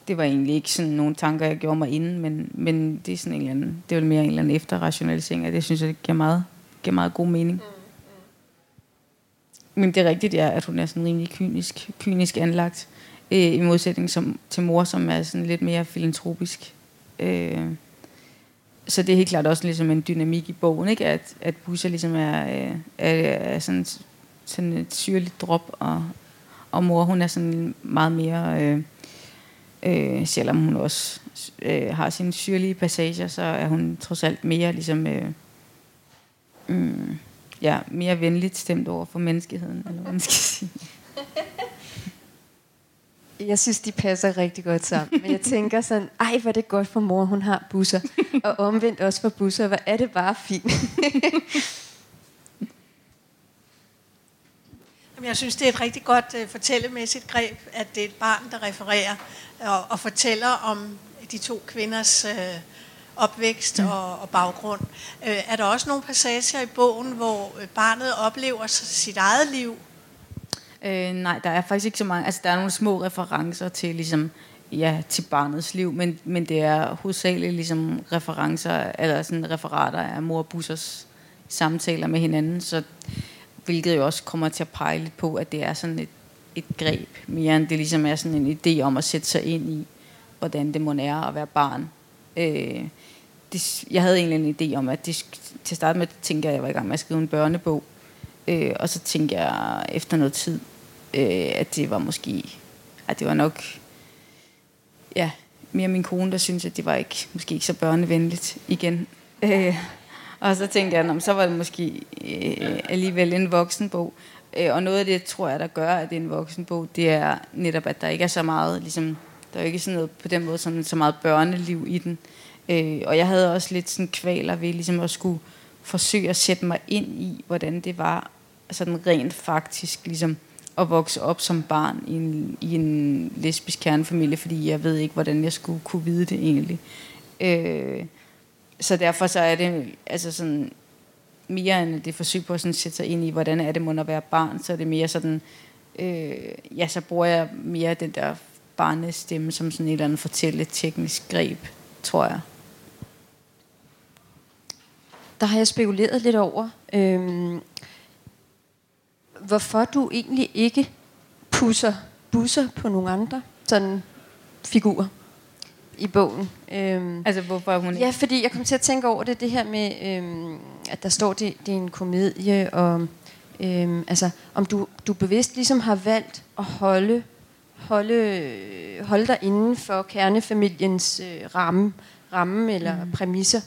det var egentlig ikke sådan nogle tanker, jeg gjorde mig inden, men, men det er sådan en eller anden, det er vel mere en eller anden efterrationalisering, og det synes jeg, det giver meget, giver meget god mening. Mm. Men det er rigtigt, ja, at hun er sådan rimelig kynisk, kynisk anlagt. Øh, I modsætning som, til mor, som er sådan lidt mere filantropisk. Øh, så det er helt klart også ligesom en dynamik i bogen, ikke? At, at Busser ligesom er, øh, er, er sådan, sådan et syrligt drop, og, og mor hun er sådan meget mere, øh, øh, selvom hun også øh, har sine syrlige passager, så er hun trods alt mere ligesom... Øh, mm, ja, mere venligt stemt over for menneskeheden, eller hvad man skal sige. Jeg synes, de passer rigtig godt sammen. Men jeg tænker sådan, ej, hvor er det godt for mor, hun har busser. Og omvendt også for busser. Hvor er det bare fint. Jeg synes, det er et rigtig godt uh, fortællemæssigt greb, at det er et barn, der refererer og, og fortæller om de to kvinders uh, opvækst mm. og, og baggrund. Uh, er der også nogle passager i bogen, hvor barnet oplever sit eget liv? Øh, nej, der er faktisk ikke så mange. Altså, der er nogle små referencer til, ligesom, ja, til barnets liv, men, men det er hovedsageligt ligesom referencer, eller sådan referater af mor og bussers samtaler med hinanden, så hvilket jo også kommer til at pege lidt på, at det er sådan et, et greb, mere end det ligesom er sådan en idé om at sætte sig ind i, hvordan det må være at være barn. Øh, det, jeg havde egentlig en idé om, at det, til at starte med tænkte jeg, at jeg var i gang med at skrive en børnebog, øh, og så tænkte jeg efter noget tid, øh, at det var måske, at det var nok, ja, mere min kone, der synes at det var ikke, måske ikke så børnevenligt igen. Øh, og så tænkte jeg, så var det måske øh, alligevel en voksenbog. Øh, og noget af det, tror jeg, der gør, at det er en voksenbog, det er netop, at der ikke er så meget, ligesom, der er ikke sådan noget på den måde sådan, så meget børneliv i den. Øh, og jeg havde også lidt sådan kvaler ved ligesom at skulle forsøge at sætte mig ind i, hvordan det var sådan rent faktisk ligesom at vokse op som barn i en, i en lesbisk kernefamilie, fordi jeg ved ikke, hvordan jeg skulle kunne vide det egentlig. Øh, så derfor så er det altså sådan, mere end det forsøg på at sådan sætte sig ind i, hvordan er det må at være barn, så er det mere sådan, øh, ja, så bruger jeg mere den der barnestemme som sådan et eller andet fortælle teknisk greb, tror jeg. Der har jeg spekuleret lidt over, øhm, hvorfor du egentlig ikke pusser busser på nogle andre sådan figurer i bogen. Øhm, altså hvorfor hun ikke? Ja, fordi jeg kom til at tænke over det, det her med, øhm, at der står, det, det er en komedie, og øhm, altså, om du, du bevidst ligesom har valgt at holde, holde, holde dig inden for kernefamiliens øh, ramme, ramme eller mm. præmisser.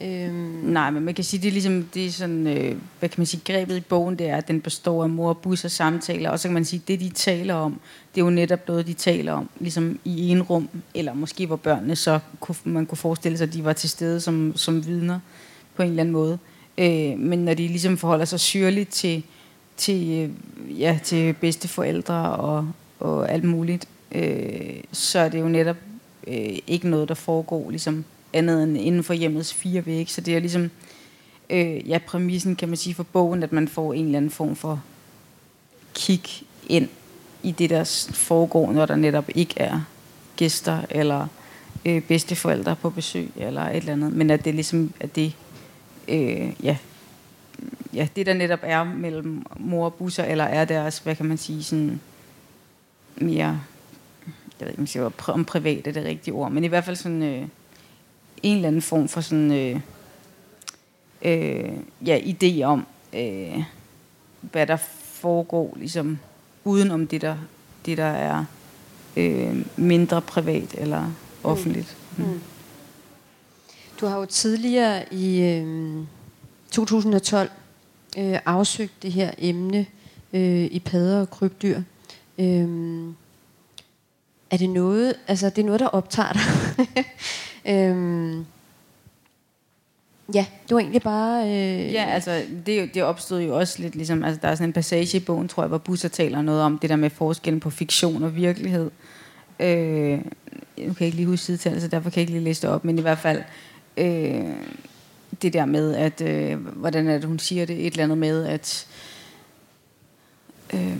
Øhm. Nej, men man kan sige, det er ligesom, det er sådan, øh, hvad kan man sige, grebet i bogen, det er, at den består af mor, bus og samtaler, og så kan man sige, det de taler om, det er jo netop noget, de taler om, ligesom i en rum, eller måske hvor børnene så, kunne, man kunne forestille sig, at de var til stede som, som vidner på en eller anden måde. Øh, men når de ligesom forholder sig syrligt til, til, øh, ja, til bedste forældre og, og alt muligt, øh, så er det jo netop øh, ikke noget, der foregår ligesom andet end inden for hjemmets fire vægge. Så det er ligesom øh, ja, præmissen, kan man sige, for bogen, at man får en eller anden form for kig ind i det, der foregår, når der netop ikke er gæster eller øh, bedsteforældre på besøg eller et eller andet. Men at det ligesom at det, øh, ja, ja, det der netop er mellem mor og busser, eller er deres, hvad kan man sige, sådan mere, jeg ved ikke, om, om privat er det rigtige ord, men i hvert fald sådan, øh, en eller anden form for sådan, øh, øh, ja, idé om, øh, hvad der foregår, ligesom uden om det, der, det, der er øh, mindre privat eller mm. offentligt. Mm. Mm. Du har jo tidligere i øh, 2012 øh, afsøgt det her emne øh, i padder og krybdyr. Øh, er det noget, altså det er noget, der optager dig? (laughs) Øhm, ja, det var egentlig bare... Øh, ja, altså det, det opstod jo også lidt ligesom... Altså der er sådan en passage i bogen, tror jeg, hvor Busser taler noget om det der med forskellen på fiktion og virkelighed. Øh, nu kan jeg ikke lige huske sidetallet, så derfor kan jeg ikke lige læse det op, men i hvert fald... Øh, det der med, at øh, hvordan er det, hun siger det, et eller andet med, at øh,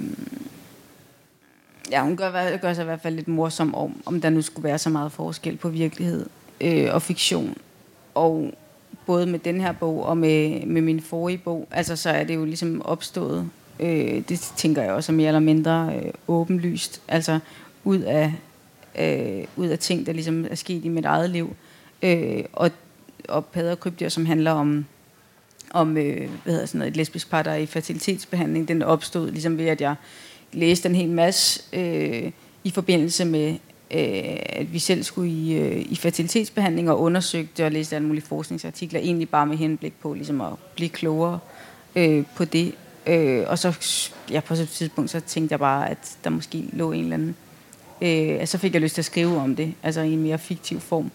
ja, hun gør, gør sig i hvert fald lidt morsom om, om der nu skulle være så meget forskel på virkelighed øh, og fiktion. Og både med den her bog og med, med min forrige bog, altså så er det jo ligesom opstået, øh, det tænker jeg også er mere eller mindre øh, åbenlyst, altså ud af, øh, ud af ting, der ligesom er sket i mit eget liv. Øh, og, og Pader Krybdyr, som handler om, om øh, hvad hedder sådan noget, et lesbisk par, der er i fertilitetsbehandling, den opstod ligesom ved, at jeg læste en hel masse øh, i forbindelse med øh, at vi selv skulle i, øh, i fertilitetsbehandling og undersøgte og læste alle mulige forskningsartikler, egentlig bare med henblik på ligesom at blive klogere øh, på det. Øh, og så ja, på et tidspunkt så tænkte jeg bare, at der måske lå en eller anden øh, så fik jeg lyst til at skrive om det, altså i en mere fiktiv form.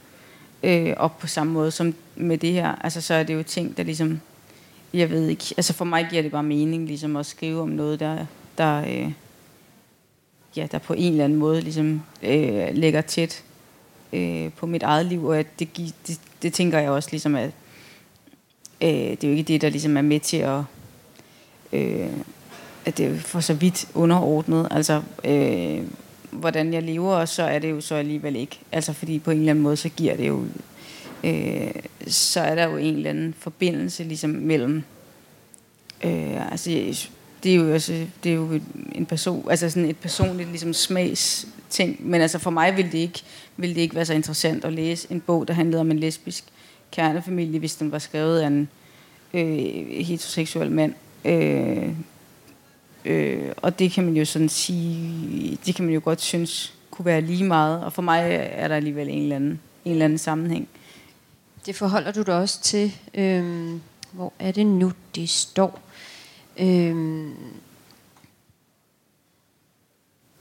Øh, og på samme måde som med det her, altså så er det jo ting, der ligesom, jeg ved ikke, altså for mig giver det bare mening ligesom at skrive om noget, der, der, øh, ja, der på en eller anden måde ligesom øh, lægger tæt øh, på mit eget liv, og at det, det, det tænker jeg også ligesom, at øh, det er jo ikke det, der ligesom er med til at, øh, at det er for så vidt underordnet, altså øh, hvordan jeg lever, og så er det jo så alligevel ikke, altså fordi på en eller anden måde, så giver det jo, øh, så er der jo en eller anden forbindelse ligesom mellem, øh, altså det er jo også det er jo en person, altså sådan et personligt ligesom smags ting, men altså for mig ville det ikke ville det ikke være så interessant at læse en bog der handlede om en lesbisk kernefamilie, hvis den var skrevet af en øh, heteroseksuel mand. Øh, øh, og det kan man jo sådan sige, det kan man jo godt synes kunne være lige meget, og for mig er der alligevel en eller anden, en eller anden sammenhæng. Det forholder du dig også til. Øh, hvor er det nu, det står? Øh,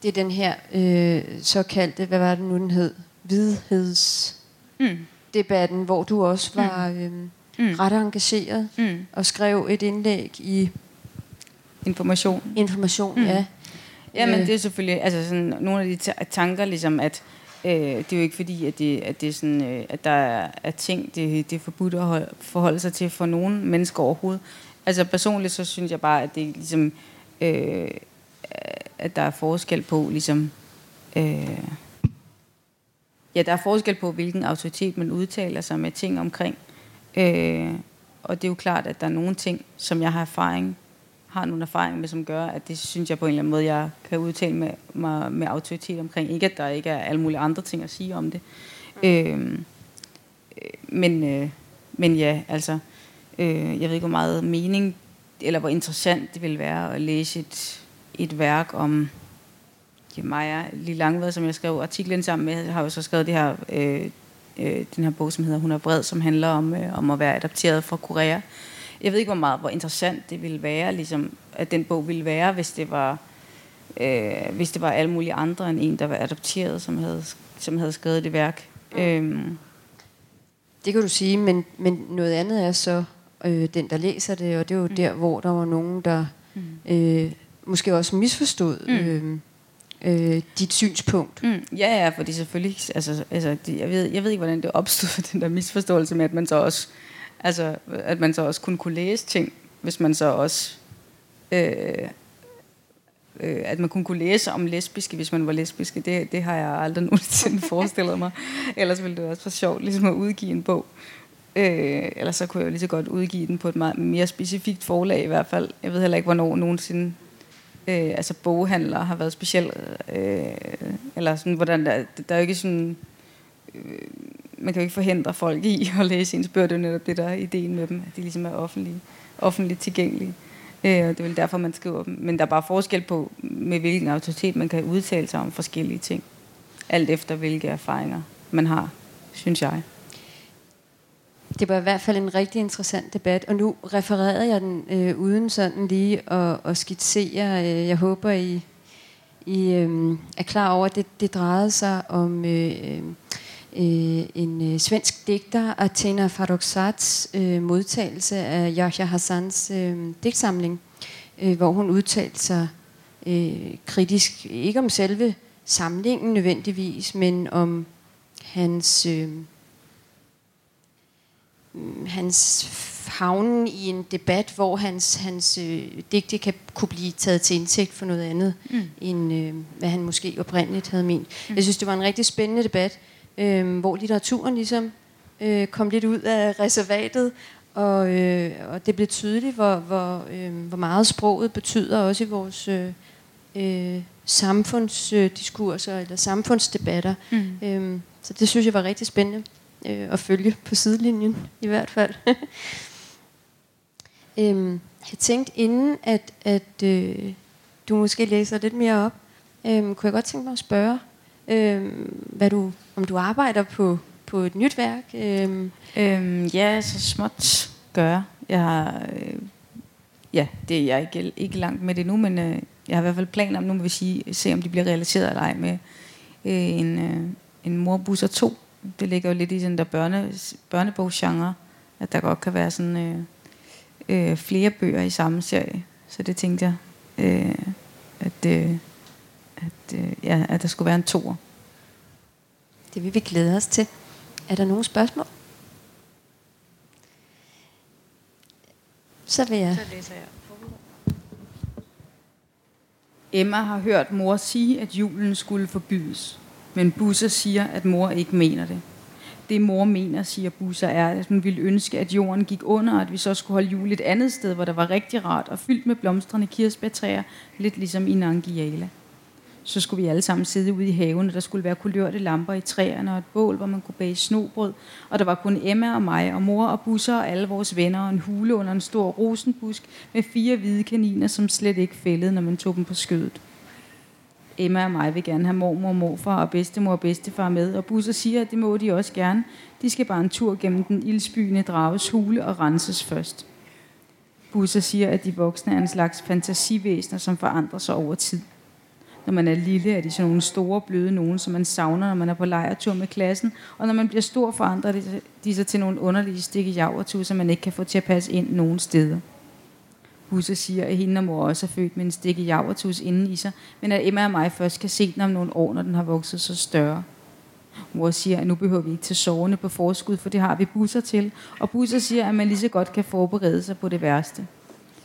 det er den her øh, såkaldte, hvad var det nu den hed? Hvidhedsdebatten, mm. hvor du også var øh, mm. ret engageret mm. og skrev et indlæg i Information. Information, mm. ja. Ja, men øh. det er selvfølgelig altså sådan, nogle af de tanker, ligesom at øh, det er jo ikke fordi, at det, at det er sådan, øh, at der er, er ting, det, det er forbudt at forholde sig til for nogen mennesker overhovedet. Altså personligt, så synes jeg bare, at det er ligesom, øh, at der er forskel på, ligesom, øh, ja, der er forskel på, hvilken autoritet man udtaler sig med ting omkring. Øh, og det er jo klart, at der er nogle ting, som jeg har erfaring, har nogle erfaring med, som gør, at det synes jeg på en eller anden måde, jeg kan udtale med, mig med autoritet omkring. Ikke at der ikke er alle mulige andre ting at sige om det. Mm. Øh, men, øh, men ja, altså, Øh, jeg ved ikke, hvor meget mening, eller hvor interessant det vil være at læse et, et værk om ja, Maja Lige Langved, som jeg skrev artiklen sammen med, jeg har jo så skrevet det her, øh, øh, den her bog, som hedder Hun er bred, som handler om, øh, om at være adopteret fra Korea. Jeg ved ikke, hvor meget hvor interessant det ville være, ligesom, at den bog ville være, hvis det var øh, hvis det var alle mulige andre end en, der var adopteret, som havde, som havde skrevet det værk. Mm. Øhm. Det kan du sige, men, men noget andet er så, øh, den, der læser det, og det er jo mm. der, hvor der var nogen, der mm. øh, måske også misforstod mm. øh, øh, dit synspunkt. Mm. Ja, ja, fordi selvfølgelig, altså, altså det, jeg, ved, jeg ved ikke, hvordan det opstod, (laughs) den der misforståelse med, at man så også, altså, at man så også kunne kunne læse ting, hvis man så også øh, øh, at man kunne kunne læse om lesbiske, hvis man var lesbiske, det, det har jeg aldrig (laughs) nogensinde forestillet mig. Ellers ville det også være sjovt, ligesom at udgive en bog. Øh, ellers så kunne jeg jo lige så godt udgive den på et meget mere specifikt forlag i hvert fald. Jeg ved heller ikke, hvornår nogensinde øh, altså boghandlere har været specielt. Øh, eller sådan, hvordan der, der er jo ikke sådan... Øh, man kan jo ikke forhindre folk i (laughs) at læse ens bøger. Det er jo netop det, der er ideen med dem. At de ligesom er offentlige, offentligt tilgængelige. Øh, og det er vel derfor, man skriver dem. Men der er bare forskel på, med hvilken autoritet man kan udtale sig om forskellige ting. Alt efter, hvilke erfaringer man har, synes jeg det var i hvert fald en rigtig interessant debat, og nu refererede jeg den øh, uden sådan lige at, at skitsere. Øh, jeg håber, I, I øh, er klar over, at det, det drejede sig om øh, øh, en øh, svensk digter, Athena Farrokhzads øh, modtagelse af Yahya Hassans øh, digtsamling, øh, hvor hun udtalte sig øh, kritisk, ikke om selve samlingen nødvendigvis, men om hans... Øh, hans havnen i en debat, hvor hans, hans øh, digte kan, kunne blive taget til indtægt for noget andet, mm. end øh, hvad han måske oprindeligt havde ment. Mm. Jeg synes, det var en rigtig spændende debat, øh, hvor litteraturen ligesom øh, kom lidt ud af reservatet, og, øh, og det blev tydeligt, hvor, hvor, øh, hvor meget sproget betyder også i vores øh, øh, samfundsdiskurser eller samfundsdebatter. Mm. Øh, så det synes jeg var rigtig spændende øh, at følge på sidelinjen i hvert fald. (laughs) øhm, jeg tænkte inden, at, at øh, du måske læser lidt mere op, øh, kunne jeg godt tænke mig at spørge, øh, hvad du, om du arbejder på, på et nyt værk? Øh. Øhm, ja, så småt gør jeg. har, øh, ja, det er jeg ikke, ikke langt med det nu, men øh, jeg har i hvert fald planer om, nu må vi sige, se om de bliver realiseret eller ej med øh, en, øh, en morbusser 2. Det ligger jo lidt i den der børne, børnebogsgenre, at der godt kan være sådan øh, øh, flere bøger i samme serie. Så det tænkte jeg, øh, at, øh, at, øh, ja, at der skulle være en toer. Det vil vi glæde os til. Er der nogle spørgsmål? Så vil jeg... Så læser jeg. Emma har hørt mor sige, at julen skulle forbydes. Men Busser siger, at mor ikke mener det. Det mor mener, siger Busser, er, at hun ville ønske, at jorden gik under, og at vi så skulle holde jul et andet sted, hvor der var rigtig rart og fyldt med blomstrende kirsebærtræer, lidt ligesom i Nangiala så skulle vi alle sammen sidde ude i haven, og der skulle være kulørte lamper i træerne og et bål, hvor man kunne bage snobrød. Og der var kun Emma og mig og mor og busser og alle vores venner og en hule under en stor rosenbusk med fire hvide kaniner, som slet ikke fældede, når man tog dem på skødet. Emma og mig vil gerne have mormor, morfar og bedstemor og bedstefar med, og Busser siger, at det må de også gerne. De skal bare en tur gennem den ildsbyende drages hule og renses først. Busser siger, at de voksne er en slags fantasivæsener, som forandrer sig over tid. Når man er lille, er de sådan nogle store, bløde nogen, som man savner, når man er på lejretur med klassen. Og når man bliver stor, forandrer de sig til nogle underlige stikke javertur, som man ikke kan få til at passe ind nogen steder. Busse siger, at hende og mor også er født med en stikke javertus inden i sig, men at Emma og mig først kan se den om nogle år, når den har vokset så større. Mor siger, at nu behøver vi ikke til sovende på forskud, for det har vi busser til. Og busser siger, at man lige så godt kan forberede sig på det værste.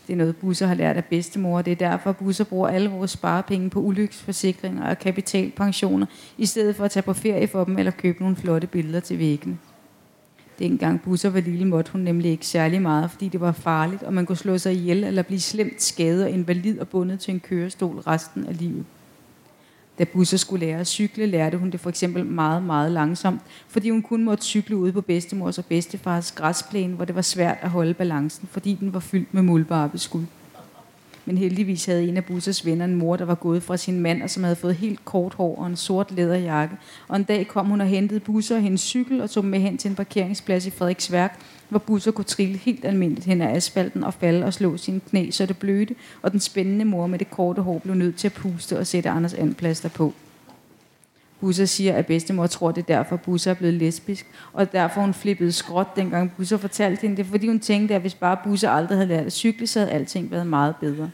Det er noget, Busser har lært af bedstemor, det er derfor, at Busser bruger alle vores sparepenge på ulykkesforsikringer og kapitalpensioner, i stedet for at tage på ferie for dem eller købe nogle flotte billeder til væggene. Dengang Busser var lille, måtte hun nemlig ikke særlig meget, fordi det var farligt, og man kunne slå sig ihjel eller blive slemt skadet og invalid og bundet til en kørestol resten af livet. Da Busser skulle lære at cykle, lærte hun det for eksempel meget, meget langsomt, fordi hun kun måtte cykle ude på bedstemors og bedstefars græsplæne, hvor det var svært at holde balancen, fordi den var fyldt med muldbarbeskud. Men heldigvis havde en af Busses venner en mor, der var gået fra sin mand, og som havde fået helt kort hår og en sort læderjakke. Og en dag kom hun og hentede Busser og hendes cykel og tog dem med hen til en parkeringsplads i Frederiksværk, hvor Busser kunne trille helt almindeligt hen ad asfalten og falde og slå sine knæ, så det blødte, og den spændende mor med det korte hår blev nødt til at puste og sætte Anders anplaster på. Busser siger, at bedstemor tror, det er derfor, Busser er blevet lesbisk, og derfor hun flippede skråt, dengang Busser fortalte hende det, fordi hun tænkte, at hvis bare Busser aldrig havde lært at cykle, så havde alting været meget bedre.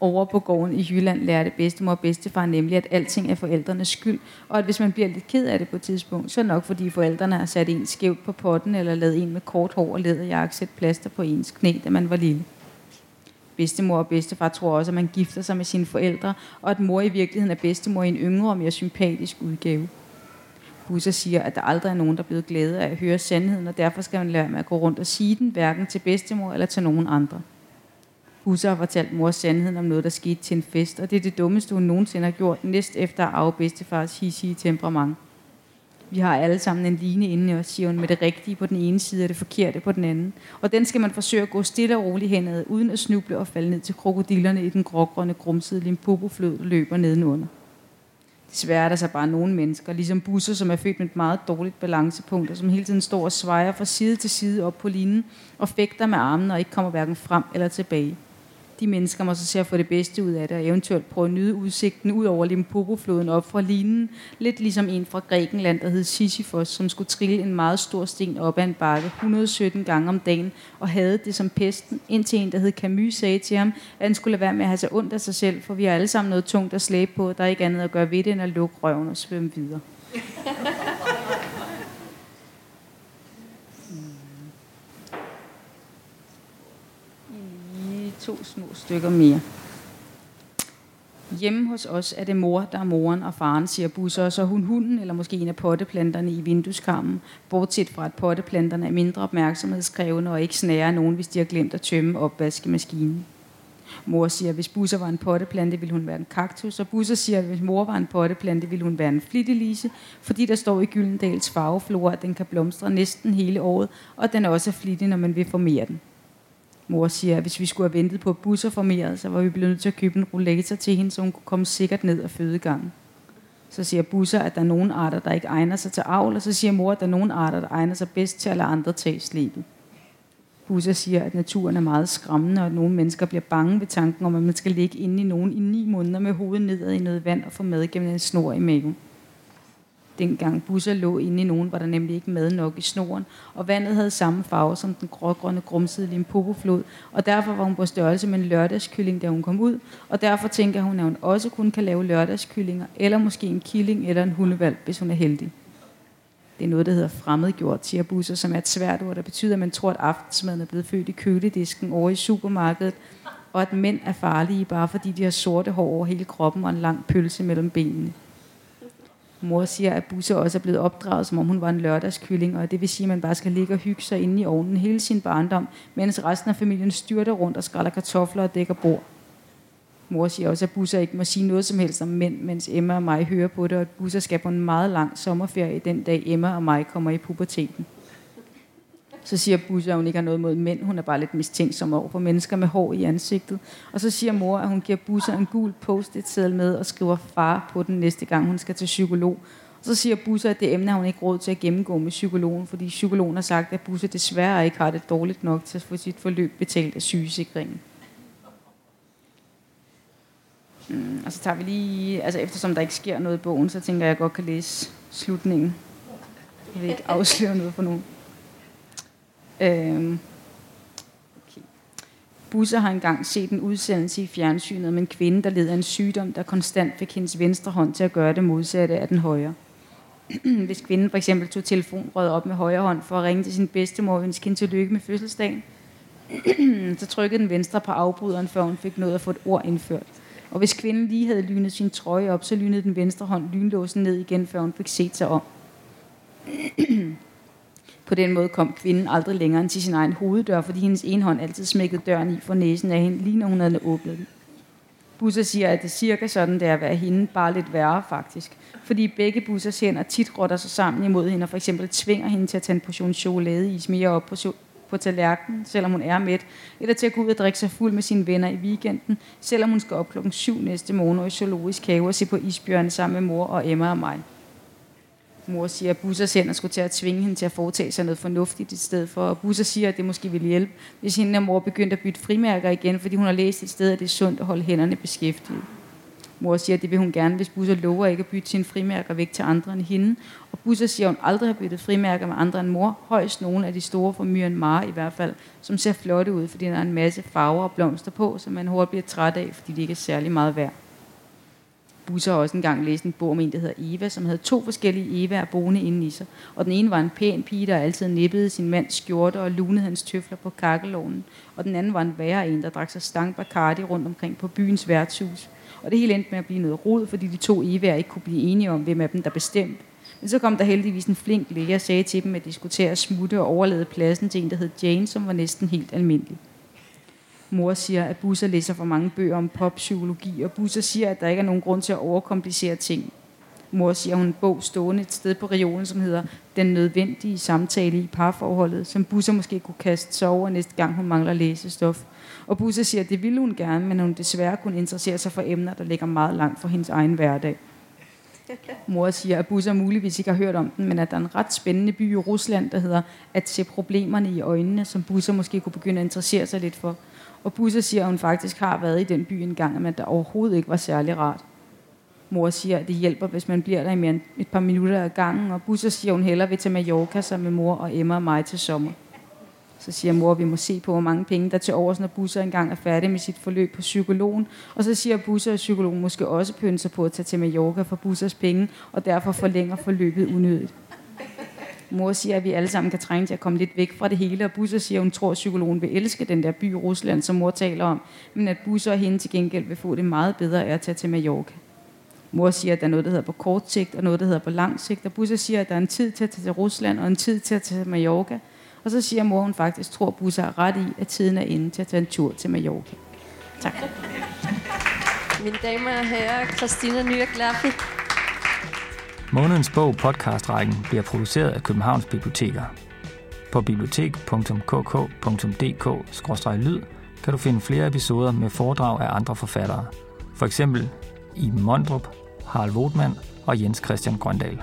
Over på gården i Jylland lærte bedstemor og bedstefar nemlig, at alting er forældrenes skyld, og at hvis man bliver lidt ked af det på et tidspunkt, så er det nok fordi forældrene har sat en skævt på potten, eller lavet en med kort hår og læderjakke sætte plaster på ens knæ, da man var lille. Bedstemor og bedstefar tror også, at man gifter sig med sine forældre, og at mor i virkeligheden er bedstemor i en yngre og mere sympatisk udgave. Busser siger, at der aldrig er nogen, der er blevet glade af at høre sandheden, og derfor skal man lære med at gå rundt og sige den, hverken til bedstemor eller til nogen andre. Busser har fortalt mor sandheden om noget, der skete til en fest, og det er det dummeste, hun nogensinde har gjort, næst efter at arve bedstefars hissige temperament. Vi har alle sammen en line inde i os, siger hun, med det rigtige på den ene side og det forkerte på den anden. Og den skal man forsøge at gå stille og roligt henad, uden at snuble og falde ned til krokodillerne i den grågrønne, grumsede limpopo-flod, der løber nedenunder. Desværre er der så bare nogle mennesker, ligesom busser, som er født med et meget dårligt balancepunkt, og som hele tiden står og svejer fra side til side op på linen, og fægter med armene og ikke kommer hverken frem eller tilbage de mennesker må så se at få det bedste ud af det, og eventuelt prøve at nyde udsigten ud over Limpopo-floden op fra linen. Lidt ligesom en fra Grækenland, der hed Sisyphos, som skulle trille en meget stor sten op ad en bakke 117 gange om dagen, og havde det som pesten, indtil en, der hed Camus, sagde til ham, at han skulle lade være med at have sig ondt af sig selv, for vi har alle sammen noget tungt at slæbe på, der er ikke andet at gøre ved det, end at lukke røven og svømme videre. To små stykker mere. Hjemme hos os er det mor, der er moren og faren, siger Busser, og så hun hunden eller måske en af potteplanterne i vindueskarmen, bortset fra at potteplanterne er mindre opmærksomhedskrævende og ikke snærer nogen, hvis de har glemt at tømme opvaskemaskinen. Mor siger, at hvis Busser var en potteplante, ville hun være en kaktus, og Busser siger, at hvis mor var en potteplante, ville hun være en flittelise, fordi der står i Gyldendals farveflora, at den kan blomstre næsten hele året, og den er også flittig, når man vil formere den. Mor siger, at hvis vi skulle have ventet på, at busser formerede, så var vi blevet nødt til at købe en rollator til hende, så hun kunne komme sikkert ned af fødegangen. Så siger busser, at der er nogle arter, der ikke egner sig til avl, og så siger mor, at der er nogle arter, der egner sig bedst til at lade andre tage slæbet. Busser siger, at naturen er meget skræmmende, og at nogle mennesker bliver bange ved tanken om, at man skal ligge inde i nogen i ni måneder med hovedet nedad i noget vand og få mad gennem en snor i maven. Dengang busser lå inde i nogen, var der nemlig ikke mad nok i snoren, og vandet havde samme farve som den grågrønne grumsede Limpopo-flod, og derfor var hun på størrelse med en lørdagskylling, da hun kom ud, og derfor tænker hun, at hun også kun kan lave lørdagskyllinger, eller måske en killing eller en hundevalg, hvis hun er heldig. Det er noget, der hedder fremmedgjort, siger Busser, som er et svært ord, der betyder, at man tror, at aftensmaden er blevet født i køledisken over i supermarkedet, og at mænd er farlige, bare fordi de har sorte hår over hele kroppen og en lang pølse mellem benene. Mor siger, at Busse også er blevet opdraget, som om hun var en lørdagskylling, og det vil sige, at man bare skal ligge og hygge sig inde i ovnen hele sin barndom, mens resten af familien styrter rundt og skræller kartofler og dækker bord. Mor siger også, at Busser ikke må sige noget som helst om mænd, mens Emma og mig hører på det, og at Busser skal på en meget lang sommerferie den dag Emma og mig kommer i puberteten. Så siger Busse, at hun ikke har noget mod mænd. Hun er bare lidt mistænksom over for mennesker med hår i ansigtet. Og så siger mor, at hun giver Busse en gul post-it seddel med og skriver far på den næste gang, hun skal til psykolog. Og så siger Busse, at det emne har hun ikke råd til at gennemgå med psykologen, fordi psykologen har sagt, at Busse desværre ikke har det dårligt nok til at få sit forløb betalt af sygesikringen. Mm, og så tager vi lige, altså eftersom der ikke sker noget i bogen, så tænker jeg, at jeg godt kan læse slutningen. Jeg vil ikke afsløre noget for nogen. Øhm. Okay. Busser har engang set en udsendelse i fjernsynet om en kvinde, der led af en sygdom, der konstant fik hendes venstre hånd til at gøre det modsatte af den højre. (clears throat) Hvis kvinden for eksempel tog telefonrøret op med højre hånd for at ringe til sin bedstemor og ønske hende tillykke med fødselsdagen, (clears throat) så trykkede den venstre på afbryderen, før hun fik noget at få et ord indført. Og hvis kvinden lige havde lynet sin trøje op, så lynede den venstre hånd lynlåsen ned igen, før hun fik set sig om. (clears throat) På den måde kom kvinden aldrig længere end til sin egen hoveddør, fordi hendes ene hånd altid smækkede døren i for næsen af hende, lige når hun havde åbnet den. Busser siger, at det er cirka sådan, det er at være hende, bare lidt værre faktisk. Fordi begge Bussers hænder tit rotter sig sammen imod hende, og for eksempel tvinger hende til at tage en portion chokoladeis mere op på, på tallerkenen, selvom hun er mæt, eller til at gå ud og drikke sig fuld med sine venner i weekenden, selvom hun skal op klokken 7 næste morgen og i zoologisk have og se på isbjørn sammen med mor og Emma og mig. Mor siger, at Busser sender skulle til at tvinge hende til at foretage sig noget fornuftigt i stedet for. Og Busser siger, at det måske ville hjælpe, hvis hende og mor begyndte at bytte frimærker igen, fordi hun har læst et sted, at det er sundt at holde hænderne beskæftiget. Mor siger, at det vil hun gerne, hvis Busser lover ikke at bytte sine frimærker væk til andre end hende. Og Busser siger, at hun aldrig har byttet frimærker med andre end mor. Højst nogle af de store fra Myanmar i hvert fald, som ser flotte ud, fordi der er en masse farver og blomster på, som man hurtigt bliver træt af, fordi de ikke er særlig meget værd. Busser også engang læste en bog om en, der hedder Eva, som havde to forskellige Eva'er boende inde i sig. Og den ene var en pæn pige, der altid nippede sin mands skjorte og lunede hans tøfler på kakkelovnen. Og den anden var en værre en, der drak sig stang Bacardi rundt omkring på byens værtshus. Og det hele endte med at blive noget rod, fordi de to Eva'er ikke kunne blive enige om, hvem af dem der bestemte. Men så kom der heldigvis en flink læge og sagde til dem, at de skulle til at smutte og overlade pladsen til en, der hed Jane, som var næsten helt almindelig. Mor siger, at Busser læser for mange bøger om poppsykologi, og Busser siger, at der ikke er nogen grund til at overkomplicere ting. Mor siger, hun en bog stående et sted på regionen, som hedder Den nødvendige samtale i parforholdet, som Busser måske kunne kaste sig over næste gang, hun mangler læsestof. Og Busser siger, at det ville hun gerne, men hun desværre kunne interessere sig for emner, der ligger meget langt fra hendes egen hverdag. Mor siger, at Busser muligvis ikke har hørt om den, men at der er en ret spændende by i Rusland, der hedder At se problemerne i øjnene, som Busser måske kunne begynde at interessere sig lidt for. Og Busse siger, at hun faktisk har været i den by en gang, men at der overhovedet ikke var særlig rart. Mor siger, at det hjælper, hvis man bliver der i mere end et par minutter ad gangen. Og Busse siger, at hun hellere vil til Mallorca sammen med mor og Emma og mig til sommer. Så siger mor, at vi må se på, hvor mange penge der til overs, når Busser engang er færdig med sit forløb på psykologen. Og så siger Busser, at psykologen måske også pynser på at tage til Mallorca for Bussers penge, og derfor forlænger forløbet unødigt. Mor siger, at vi alle sammen kan trænge til at komme lidt væk fra det hele, og Busser siger, at hun tror, at psykologen vil elske den der by i Rusland, som mor taler om, men at Busser og hende til gengæld vil få det meget bedre af at tage til Mallorca. Mor siger, at der er noget, der hedder på kort sigt, og noget, der hedder på lang sigt, og Busser siger, at der er en tid til at tage til Rusland, og en tid til at tage til Mallorca. Og så siger mor, at hun faktisk tror, at Busser har ret i, at tiden er inde til at tage en tur til Mallorca. Tak. Mine damer og herrer, Christina Nyerglaffi. Månedens bog podcastrækken bliver produceret af Københavns Biblioteker. På bibliotek.kk.dk-lyd kan du finde flere episoder med foredrag af andre forfattere. For eksempel i Mondrup, Harald Wotman og Jens Christian Grøndal.